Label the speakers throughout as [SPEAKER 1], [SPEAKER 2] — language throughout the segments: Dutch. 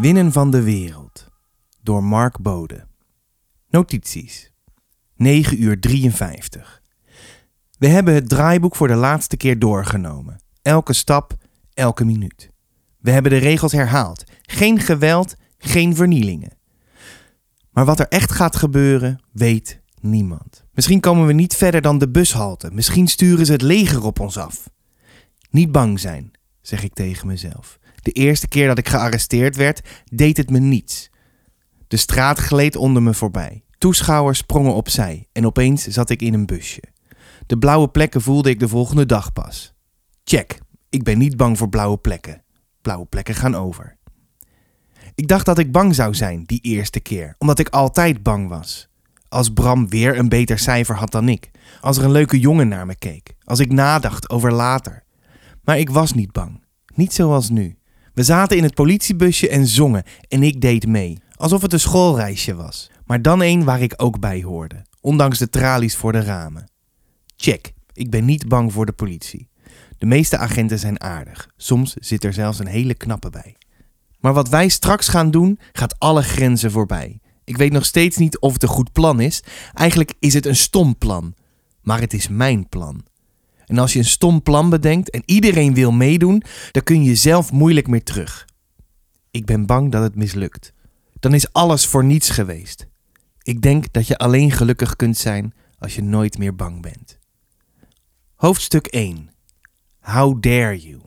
[SPEAKER 1] Winnen van de wereld door Mark Bode. Notities. 9 uur 53. We hebben het draaiboek voor de laatste keer doorgenomen. Elke stap, elke minuut. We hebben de regels herhaald. Geen geweld, geen vernielingen. Maar wat er echt gaat gebeuren, weet niemand. Misschien komen we niet verder dan de bushalte. Misschien sturen ze het leger op ons af. Niet bang zijn, zeg ik tegen mezelf. De eerste keer dat ik gearresteerd werd, deed het me niets. De straat gleed onder me voorbij. Toeschouwers sprongen opzij en opeens zat ik in een busje. De blauwe plekken voelde ik de volgende dag pas. Check, ik ben niet bang voor blauwe plekken. Blauwe plekken gaan over. Ik dacht dat ik bang zou zijn die eerste keer, omdat ik altijd bang was. Als Bram weer een beter cijfer had dan ik, als er een leuke jongen naar me keek, als ik nadacht over later. Maar ik was niet bang, niet zoals nu. We zaten in het politiebusje en zongen en ik deed mee, alsof het een schoolreisje was. Maar dan een waar ik ook bij hoorde, ondanks de tralies voor de ramen. Check, ik ben niet bang voor de politie. De meeste agenten zijn aardig, soms zit er zelfs een hele knappe bij. Maar wat wij straks gaan doen, gaat alle grenzen voorbij. Ik weet nog steeds niet of het een goed plan is. Eigenlijk is het een stom plan. Maar het is mijn plan. En als je een stom plan bedenkt en iedereen wil meedoen, dan kun je zelf moeilijk meer terug. Ik ben bang dat het mislukt. Dan is alles voor niets geweest. Ik denk dat je alleen gelukkig kunt zijn als je nooit meer bang bent. Hoofdstuk 1. How dare you?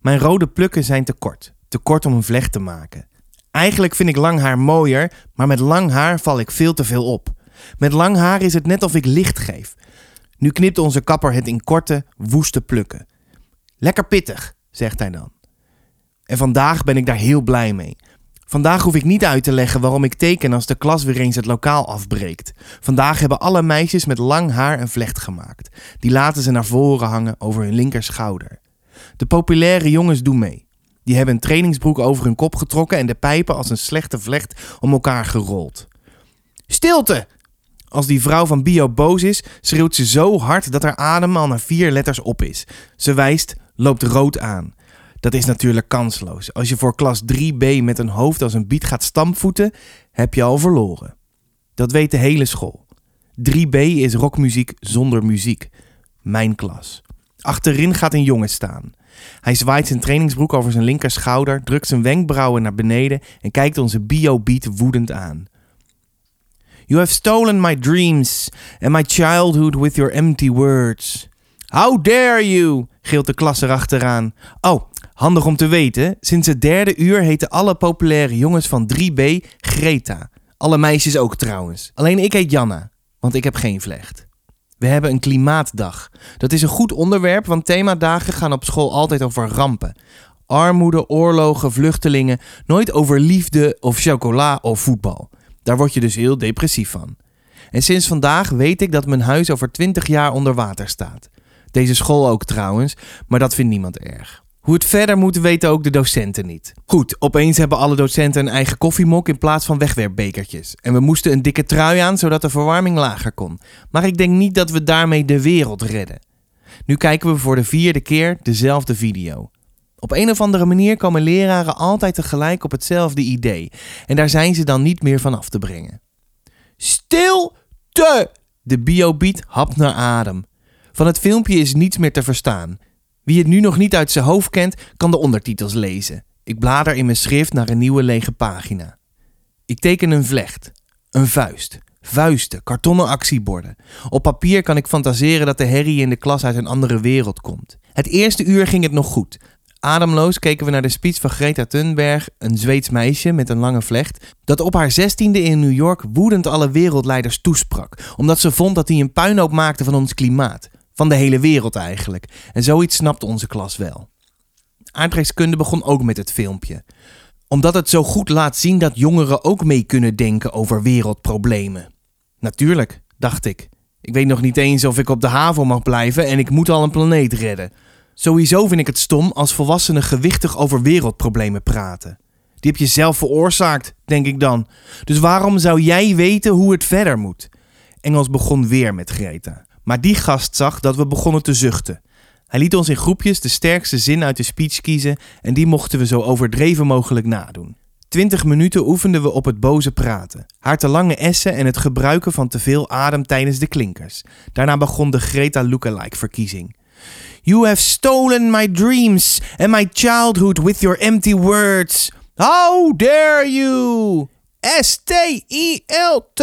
[SPEAKER 1] Mijn rode plukken zijn te kort. Te kort om een vlecht te maken. Eigenlijk vind ik lang haar mooier, maar met lang haar val ik veel te veel op. Met lang haar is het net of ik licht geef. Nu knipt onze kapper het in korte, woeste plukken. Lekker pittig, zegt hij dan. En vandaag ben ik daar heel blij mee. Vandaag hoef ik niet uit te leggen waarom ik teken als de klas weer eens het lokaal afbreekt. Vandaag hebben alle meisjes met lang haar een vlecht gemaakt. Die laten ze naar voren hangen over hun linkerschouder. De populaire jongens doen mee. Die hebben een trainingsbroek over hun kop getrokken en de pijpen als een slechte vlecht om elkaar gerold. Stilte! Als die vrouw van Bio boos is, schreeuwt ze zo hard dat haar adem al naar vier letters op is. Ze wijst, loopt rood aan. Dat is natuurlijk kansloos. Als je voor klas 3b met een hoofd als een biet gaat stampvoeten, heb je al verloren. Dat weet de hele school. 3b is rockmuziek zonder muziek. Mijn klas. Achterin gaat een jongen staan. Hij zwaait zijn trainingsbroek over zijn linker schouder, drukt zijn wenkbrauwen naar beneden en kijkt onze bio-beat woedend aan. You have stolen my dreams and my childhood with your empty words. How dare you? gilt de klas erachteraan. Oh, handig om te weten. Sinds het derde uur heten alle populaire jongens van 3B Greta. Alle meisjes ook trouwens. Alleen ik heet Janna, want ik heb geen vlecht. We hebben een klimaatdag. Dat is een goed onderwerp, want themadagen gaan op school altijd over rampen. Armoede, oorlogen, vluchtelingen. Nooit over liefde of chocola of voetbal. Daar word je dus heel depressief van. En sinds vandaag weet ik dat mijn huis over 20 jaar onder water staat. Deze school ook trouwens, maar dat vindt niemand erg. Hoe het verder moet weten ook de docenten niet. Goed, opeens hebben alle docenten een eigen koffiemok in plaats van wegwerpbekertjes. En we moesten een dikke trui aan zodat de verwarming lager kon. Maar ik denk niet dat we daarmee de wereld redden. Nu kijken we voor de vierde keer dezelfde video. Op een of andere manier komen leraren altijd tegelijk op hetzelfde idee. En daar zijn ze dan niet meer van af te brengen. Stilte! De biobeat hapt naar adem. Van het filmpje is niets meer te verstaan. Wie het nu nog niet uit zijn hoofd kent, kan de ondertitels lezen. Ik blader in mijn schrift naar een nieuwe lege pagina. Ik teken een vlecht, een vuist, vuisten, kartonnen actieborden. Op papier kan ik fantaseren dat de herrie in de klas uit een andere wereld komt. Het eerste uur ging het nog goed. Ademloos keken we naar de speech van Greta Thunberg, een Zweeds meisje met een lange vlecht, dat op haar zestiende in New York woedend alle wereldleiders toesprak, omdat ze vond dat hij een puinhoop maakte van ons klimaat. Van de hele wereld eigenlijk. En zoiets snapte onze klas wel. Aardrijkskunde begon ook met het filmpje. Omdat het zo goed laat zien dat jongeren ook mee kunnen denken over wereldproblemen. Natuurlijk, dacht ik. Ik weet nog niet eens of ik op de haven mag blijven en ik moet al een planeet redden. Sowieso vind ik het stom als volwassenen gewichtig over wereldproblemen praten. Die heb je zelf veroorzaakt, denk ik dan. Dus waarom zou jij weten hoe het verder moet? Engels begon weer met Greta. Maar die gast zag dat we begonnen te zuchten. Hij liet ons in groepjes de sterkste zin uit de speech kiezen en die mochten we zo overdreven mogelijk nadoen. Twintig minuten oefenden we op het boze praten, haar te lange essen en het gebruiken van te veel adem tijdens de klinkers. Daarna begon de Greta lookalike verkiezing. You have stolen my dreams and my childhood with your empty words. How dare you? S-T-I-L-T.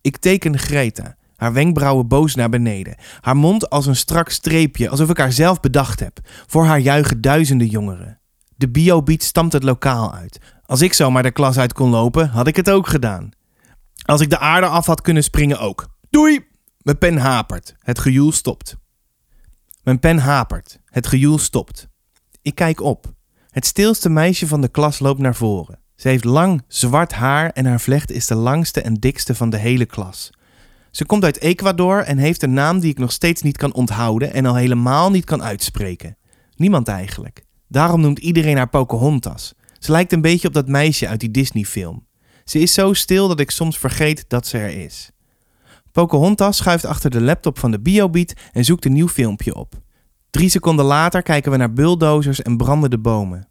[SPEAKER 1] Ik teken Greta, haar wenkbrauwen boos naar beneden, haar mond als een strak streepje, alsof ik haar zelf bedacht heb. Voor haar juichen duizenden jongeren. De biobeat stamt het lokaal uit. Als ik zomaar de klas uit kon lopen, had ik het ook gedaan. Als ik de aarde af had kunnen springen ook. Doei! Mijn pen hapert. Het gejoel stopt. Mijn pen hapert. Het gejoel stopt. Ik kijk op. Het stilste meisje van de klas loopt naar voren. Ze heeft lang zwart haar en haar vlecht is de langste en dikste van de hele klas. Ze komt uit Ecuador en heeft een naam die ik nog steeds niet kan onthouden en al helemaal niet kan uitspreken. Niemand eigenlijk. Daarom noemt iedereen haar Pocahontas. Ze lijkt een beetje op dat meisje uit die Disney-film. Ze is zo stil dat ik soms vergeet dat ze er is. Pocahontas schuift achter de laptop van de Biobeat en zoekt een nieuw filmpje op. Drie seconden later kijken we naar bulldozers en brandende bomen.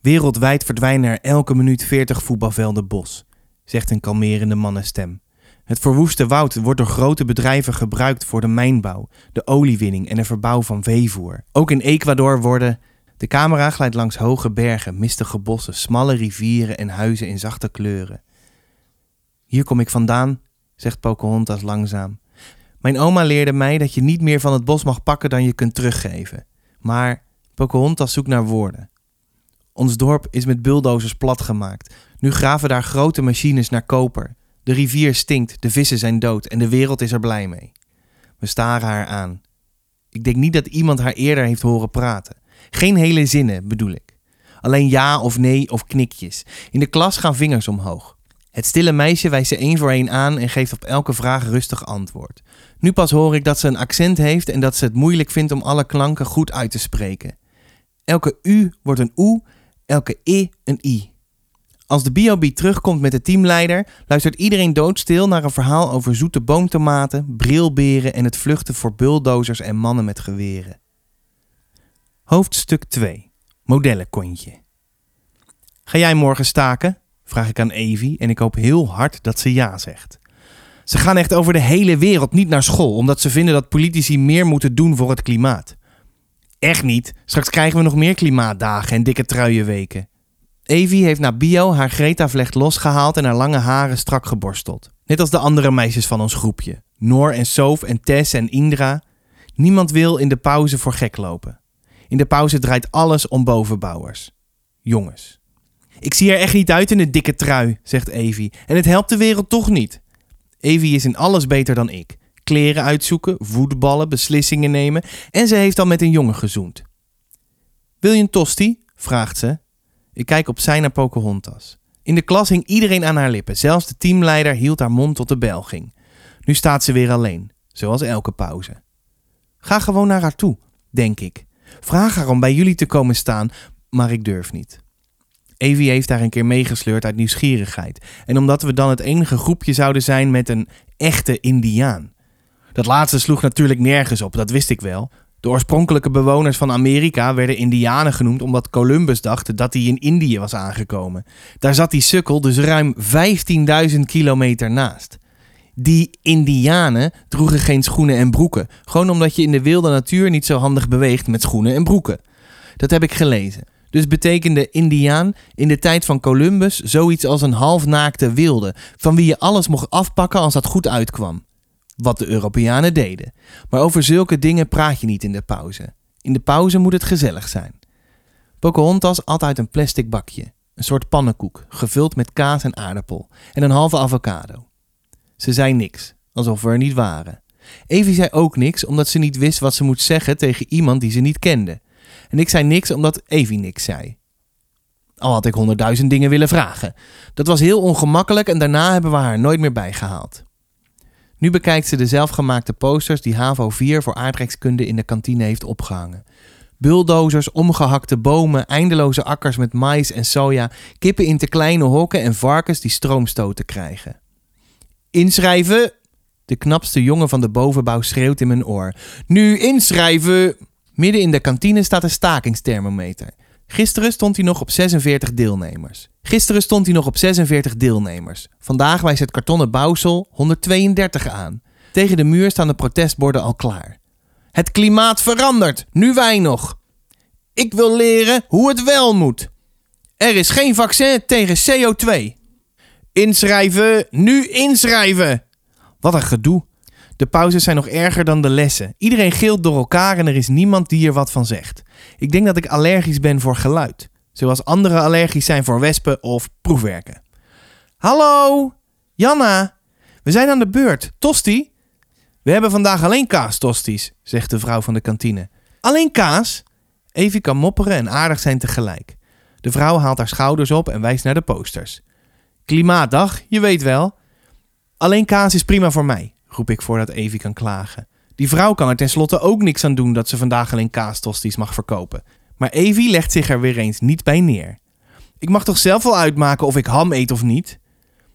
[SPEAKER 1] Wereldwijd verdwijnen er elke minuut 40 voetbalvelden bos, zegt een kalmerende mannenstem. Het verwoeste woud wordt door grote bedrijven gebruikt voor de mijnbouw, de oliewinning en de verbouw van veevoer. Ook in Ecuador worden. De camera glijdt langs hoge bergen, mistige bossen, smalle rivieren en huizen in zachte kleuren. Hier kom ik vandaan, zegt Pocahontas langzaam. Mijn oma leerde mij dat je niet meer van het bos mag pakken dan je kunt teruggeven. Maar Pocahontas zoekt naar woorden. Ons dorp is met bulldozers platgemaakt. Nu graven daar grote machines naar koper. De rivier stinkt, de vissen zijn dood en de wereld is er blij mee. We staren haar aan. Ik denk niet dat iemand haar eerder heeft horen praten. Geen hele zinnen, bedoel ik. Alleen ja of nee of knikjes. In de klas gaan vingers omhoog. Het stille meisje wijst ze één voor één aan en geeft op elke vraag rustig antwoord. Nu pas hoor ik dat ze een accent heeft en dat ze het moeilijk vindt om alle klanken goed uit te spreken. Elke U wordt een OE, elke I een I. Als de Biobeat terugkomt met de teamleider, luistert iedereen doodstil naar een verhaal over zoete boomtomaten, brilberen en het vluchten voor bulldozers en mannen met geweren. Hoofdstuk 2. Modellenkontje. Ga jij morgen staken? Vraag ik aan Evie en ik hoop heel hard dat ze ja zegt. Ze gaan echt over de hele wereld niet naar school, omdat ze vinden dat politici meer moeten doen voor het klimaat. Echt niet. Straks krijgen we nog meer klimaatdagen en dikke truienweken. Evie heeft na bio haar Greta-vlecht losgehaald en haar lange haren strak geborsteld. Net als de andere meisjes van ons groepje. Noor en Sof en Tess en Indra. Niemand wil in de pauze voor gek lopen. In de pauze draait alles om bovenbouwers. Jongens. Ik zie er echt niet uit in een dikke trui, zegt Evie. En het helpt de wereld toch niet. Evie is in alles beter dan ik. Kleren uitzoeken, voetballen, beslissingen nemen en ze heeft al met een jongen gezoend. Wil je een tosti? vraagt ze. Ik kijk opzij naar Pocahontas. In de klas hing iedereen aan haar lippen. Zelfs de teamleider hield haar mond tot de bel ging. Nu staat ze weer alleen, zoals elke pauze. Ga gewoon naar haar toe, denk ik. Vraag haar om bij jullie te komen staan, maar ik durf niet. Evie heeft daar een keer meegesleurd uit nieuwsgierigheid. En omdat we dan het enige groepje zouden zijn met een echte Indiaan. Dat laatste sloeg natuurlijk nergens op, dat wist ik wel. De oorspronkelijke bewoners van Amerika werden Indianen genoemd omdat Columbus dacht dat hij in Indië was aangekomen. Daar zat die sukkel dus ruim 15.000 kilometer naast. Die Indianen droegen geen schoenen en broeken, gewoon omdat je in de wilde natuur niet zo handig beweegt met schoenen en broeken. Dat heb ik gelezen. Dus betekende Indiaan in de tijd van Columbus zoiets als een halfnaakte wilde, van wie je alles mocht afpakken als dat goed uitkwam. Wat de Europeanen deden. Maar over zulke dingen praat je niet in de pauze. In de pauze moet het gezellig zijn. Pocahontas at uit een plastic bakje. Een soort pannenkoek, gevuld met kaas en aardappel. En een halve avocado. Ze zei niks, alsof we er niet waren. Evie zei ook niks, omdat ze niet wist wat ze moet zeggen tegen iemand die ze niet kende. En ik zei niks omdat Evie niks zei. Al had ik honderdduizend dingen willen vragen. Dat was heel ongemakkelijk en daarna hebben we haar nooit meer bijgehaald. Nu bekijkt ze de zelfgemaakte posters die HAVO 4 voor aardrijkskunde in de kantine heeft opgehangen. Bulldozers, omgehakte bomen, eindeloze akkers met mais en soja, kippen in te kleine hokken en varkens die stroomstoten krijgen. Inschrijven! De knapste jongen van de bovenbouw schreeuwt in mijn oor. Nu inschrijven! Midden in de kantine staat een stakingsthermometer. Gisteren stond hij nog op 46 deelnemers. Gisteren stond hij nog op 46 deelnemers. Vandaag wijst het kartonnen bouwsel 132 aan. Tegen de muur staan de protestborden al klaar. Het klimaat verandert, nu wij nog. Ik wil leren hoe het wel moet. Er is geen vaccin tegen CO2. Inschrijven, nu inschrijven. Wat een gedoe. De pauzes zijn nog erger dan de lessen. Iedereen gilt door elkaar en er is niemand die er wat van zegt. Ik denk dat ik allergisch ben voor geluid. Zoals anderen allergisch zijn voor wespen of proefwerken. Hallo, Janna. We zijn aan de beurt. Tosti? We hebben vandaag alleen kaastosties, zegt de vrouw van de kantine. Alleen kaas? Evie kan mopperen en aardig zijn tegelijk. De vrouw haalt haar schouders op en wijst naar de posters. Klimaatdag, je weet wel. Alleen kaas is prima voor mij, roep ik voordat Evie kan klagen. Die vrouw kan er tenslotte ook niks aan doen dat ze vandaag alleen kaastosties mag verkopen. Maar Evie legt zich er weer eens niet bij neer. Ik mag toch zelf wel uitmaken of ik ham eet of niet?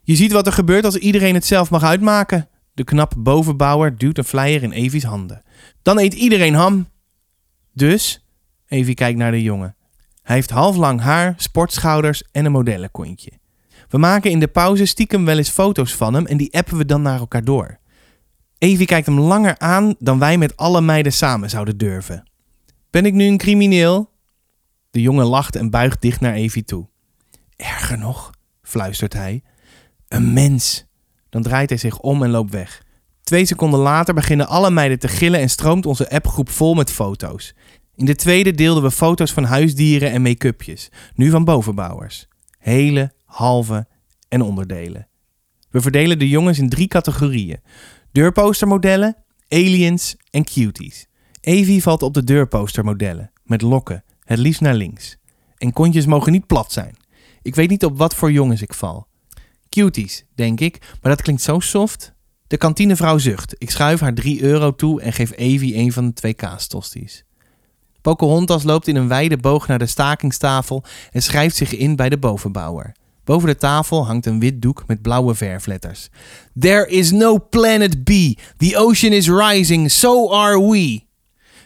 [SPEAKER 1] Je ziet wat er gebeurt als iedereen het zelf mag uitmaken. De knappe bovenbouwer duwt een flyer in Evie's handen. Dan eet iedereen ham. Dus, Evie kijkt naar de jongen. Hij heeft half lang haar, sportschouders en een modellenkontje. We maken in de pauze stiekem wel eens foto's van hem en die appen we dan naar elkaar door. Evie kijkt hem langer aan dan wij met alle meiden samen zouden durven. Ben ik nu een crimineel? De jongen lacht en buigt dicht naar Evie toe. Erger nog, fluistert hij. Een mens. Dan draait hij zich om en loopt weg. Twee seconden later beginnen alle meiden te gillen en stroomt onze appgroep vol met foto's. In de tweede deelden we foto's van huisdieren en make-upjes, nu van bovenbouwers. Hele, halve en onderdelen. We verdelen de jongens in drie categorieën: deurpostermodellen, aliens en cuties. Evie valt op de deurpostermodellen, met lokken, het liefst naar links. En kontjes mogen niet plat zijn. Ik weet niet op wat voor jongens ik val. Cuties, denk ik, maar dat klinkt zo soft. De kantinevrouw zucht. Ik schuif haar 3 euro toe en geef Evie een van de twee kaastosties. Pocahontas loopt in een wijde boog naar de stakingstafel en schrijft zich in bij de bovenbouwer. Boven de tafel hangt een wit doek met blauwe verfletters. There is no planet B. The ocean is rising, so are we.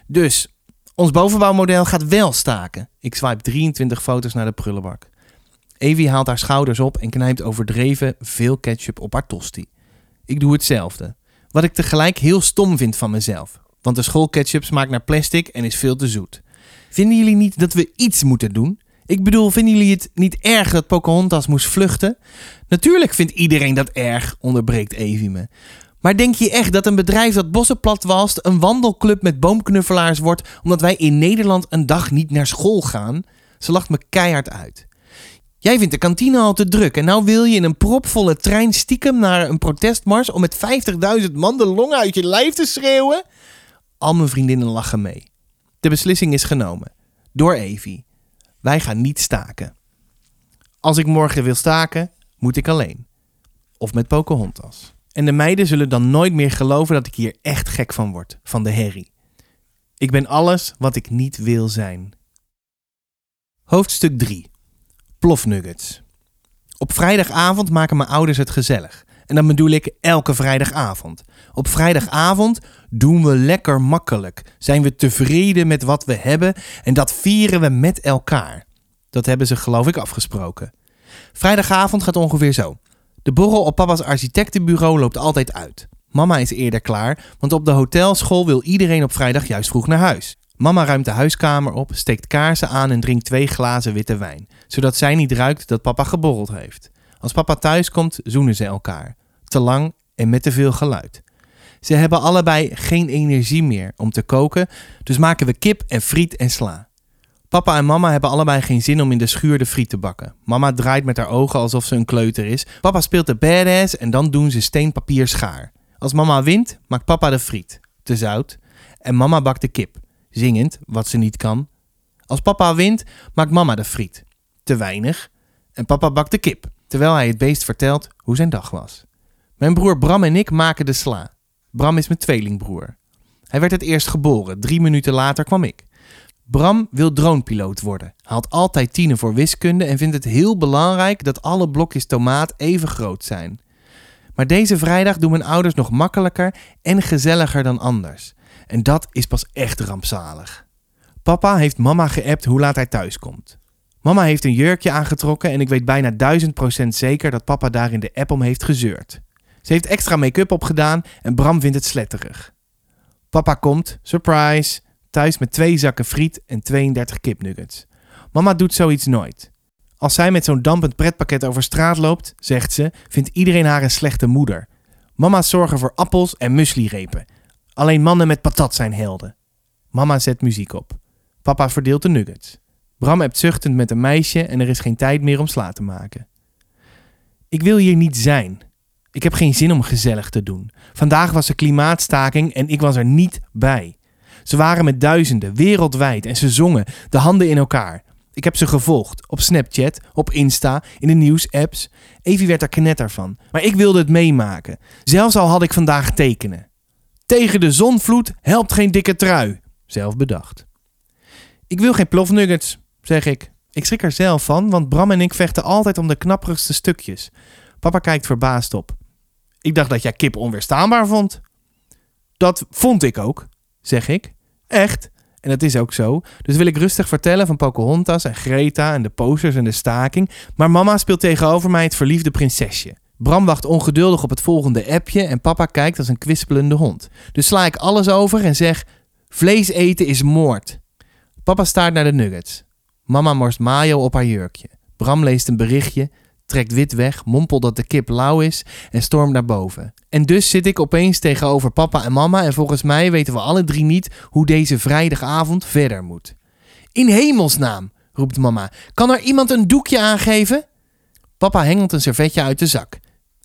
[SPEAKER 1] Dus, ons bovenbouwmodel gaat wel staken. Ik swipe 23 foto's naar de prullenbak. Evie haalt haar schouders op en knijpt overdreven veel ketchup op haar tosti. Ik doe hetzelfde. Wat ik tegelijk heel stom vind van mezelf. Want de schoolketchup smaakt naar plastic en is veel te zoet. Vinden jullie niet dat we iets moeten doen? Ik bedoel, vinden jullie het niet erg dat Pocahontas moest vluchten? Natuurlijk vindt iedereen dat erg, onderbreekt Evie me. Maar denk je echt dat een bedrijf dat bossen plat walst een wandelclub met boomknuffelaars wordt omdat wij in Nederland een dag niet naar school gaan? Ze lacht me keihard uit. Jij vindt de kantine al te druk en nou wil je in een propvolle trein stiekem naar een protestmars om met 50.000 man de longen uit je lijf te schreeuwen? Al mijn vriendinnen lachen mee. De beslissing is genomen. Door Evie. Wij gaan niet staken. Als ik morgen wil staken, moet ik alleen. Of met Pocahontas. En de meiden zullen dan nooit meer geloven dat ik hier echt gek van word, van de herrie. Ik ben alles wat ik niet wil zijn. Hoofdstuk 3. Plofnuggets. Op vrijdagavond maken mijn ouders het gezellig. En dan bedoel ik elke vrijdagavond. Op vrijdagavond doen we lekker makkelijk. Zijn we tevreden met wat we hebben en dat vieren we met elkaar. Dat hebben ze geloof ik afgesproken. Vrijdagavond gaat ongeveer zo. De borrel op papa's architectenbureau loopt altijd uit. Mama is eerder klaar, want op de hotelschool wil iedereen op vrijdag juist vroeg naar huis. Mama ruimt de huiskamer op, steekt kaarsen aan en drinkt twee glazen witte wijn, zodat zij niet ruikt dat papa geborreld heeft. Als papa thuis komt, zoenen ze elkaar. Te lang en met te veel geluid. Ze hebben allebei geen energie meer om te koken, dus maken we kip en friet en sla. Papa en mama hebben allebei geen zin om in de schuur de friet te bakken. Mama draait met haar ogen alsof ze een kleuter is. Papa speelt de badass en dan doen ze steenpapier schaar. Als mama wint, maakt papa de friet, te zout. En mama bakt de kip, zingend, wat ze niet kan. Als papa wint, maakt mama de friet, te weinig. En papa bakt de kip, terwijl hij het beest vertelt hoe zijn dag was. Mijn broer Bram en ik maken de sla. Bram is mijn tweelingbroer. Hij werd het eerst geboren, drie minuten later kwam ik. Bram wil dronepiloot worden, haalt altijd tienen voor wiskunde en vindt het heel belangrijk dat alle blokjes tomaat even groot zijn. Maar deze vrijdag doen mijn ouders nog makkelijker en gezelliger dan anders. En dat is pas echt rampzalig. Papa heeft mama geappt hoe laat hij thuis komt. Mama heeft een jurkje aangetrokken en ik weet bijna 1000% zeker dat papa daar in de app om heeft gezeurd. Ze heeft extra make-up opgedaan en Bram vindt het sletterig. Papa komt, surprise, thuis met twee zakken friet en 32 kipnuggets. Mama doet zoiets nooit. Als zij met zo'n dampend pretpakket over straat loopt, zegt ze, vindt iedereen haar een slechte moeder. Mama's zorgen voor appels en mueslirepen. Alleen mannen met patat zijn helden. Mama zet muziek op. Papa verdeelt de nuggets. Bram hebt zuchtend met een meisje en er is geen tijd meer om sla te maken. Ik wil hier niet zijn. Ik heb geen zin om gezellig te doen. Vandaag was er klimaatstaking en ik was er niet bij. Ze waren met duizenden, wereldwijd, en ze zongen, de handen in elkaar. Ik heb ze gevolgd, op Snapchat, op Insta, in de nieuwsapps. Evie werd er knetter van, maar ik wilde het meemaken. Zelfs al had ik vandaag tekenen. Tegen de zonvloed helpt geen dikke trui. Zelf bedacht. Ik wil geen plofnuggets, zeg ik. Ik schrik er zelf van, want Bram en ik vechten altijd om de knapperigste stukjes. Papa kijkt verbaasd op. Ik dacht dat jij kip onweerstaanbaar vond. Dat vond ik ook, zeg ik. Echt? En dat is ook zo. Dus wil ik rustig vertellen van Pocahontas en Greta en de posters en de staking. Maar mama speelt tegenover mij het verliefde prinsesje. Bram wacht ongeduldig op het volgende appje en papa kijkt als een kwispelende hond. Dus sla ik alles over en zeg: Vlees eten is moord. Papa staart naar de nuggets. Mama morst mayo op haar jurkje. Bram leest een berichtje, trekt wit weg, mompelt dat de kip lauw is en stormt naar boven. En dus zit ik opeens tegenover papa en mama en volgens mij weten we alle drie niet hoe deze vrijdagavond verder moet. In hemelsnaam, roept mama, kan er iemand een doekje aangeven? Papa hengelt een servetje uit de zak.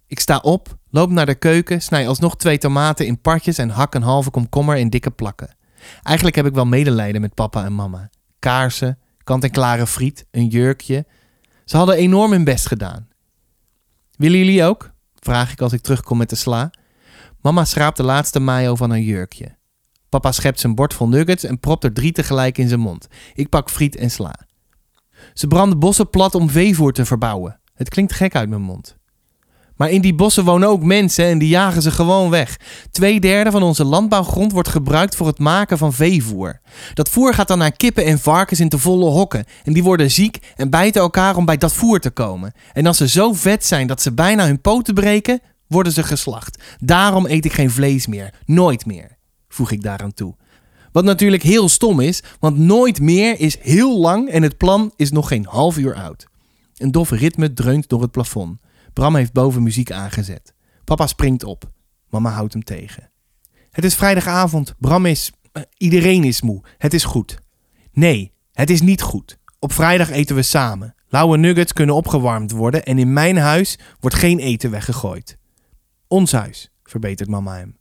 [SPEAKER 1] Ik sta op, loop naar de keuken, snij alsnog twee tomaten in partjes en hak een halve komkommer in dikke plakken. Eigenlijk heb ik wel medelijden met papa en mama. Kaarsen, kant-en-klare friet, een jurkje. Ze hadden enorm hun best gedaan. Willen jullie ook? Vraag ik als ik terugkom met de sla. Mama schraapt de laatste mayo van haar jurkje. Papa schept zijn bord vol nuggets en propt er drie tegelijk in zijn mond. Ik pak friet en sla. Ze branden bossen plat om veevoer te verbouwen. Het klinkt gek uit mijn mond. Maar in die bossen wonen ook mensen en die jagen ze gewoon weg. Tweederde van onze landbouwgrond wordt gebruikt voor het maken van veevoer. Dat voer gaat dan naar kippen en varkens in te volle hokken. En die worden ziek en bijten elkaar om bij dat voer te komen. En als ze zo vet zijn dat ze bijna hun poten breken, worden ze geslacht. Daarom eet ik geen vlees meer. Nooit meer, voeg ik daaraan toe. Wat natuurlijk heel stom is, want nooit meer is heel lang en het plan is nog geen half uur oud. Een dof ritme dreunt door het plafond. Bram heeft boven muziek aangezet. Papa springt op. Mama houdt hem tegen. Het is vrijdagavond. Bram is. Uh, iedereen is moe. Het is goed. Nee, het is niet goed. Op vrijdag eten we samen. Lauwe nuggets kunnen opgewarmd worden en in mijn huis wordt geen eten weggegooid. Ons huis, verbetert mama hem.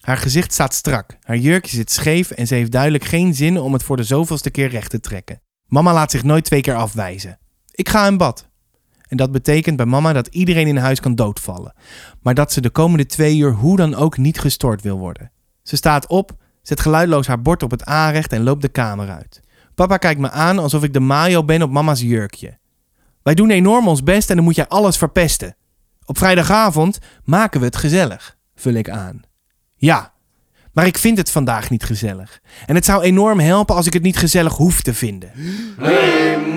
[SPEAKER 1] Haar gezicht staat strak, haar jurkje zit scheef en ze heeft duidelijk geen zin om het voor de zoveelste keer recht te trekken. Mama laat zich nooit twee keer afwijzen. Ik ga in bad. En dat betekent bij mama dat iedereen in huis kan doodvallen. Maar dat ze de komende twee uur hoe dan ook niet gestoord wil worden. Ze staat op, zet geluidloos haar bord op het aanrecht en loopt de kamer uit. Papa kijkt me aan alsof ik de mayo ben op mama's jurkje. Wij doen enorm ons best en dan moet jij alles verpesten. Op vrijdagavond maken we het gezellig, vul ik aan. Ja, maar ik vind het vandaag niet gezellig. En het zou enorm helpen als ik het niet gezellig hoef te vinden.
[SPEAKER 2] Neem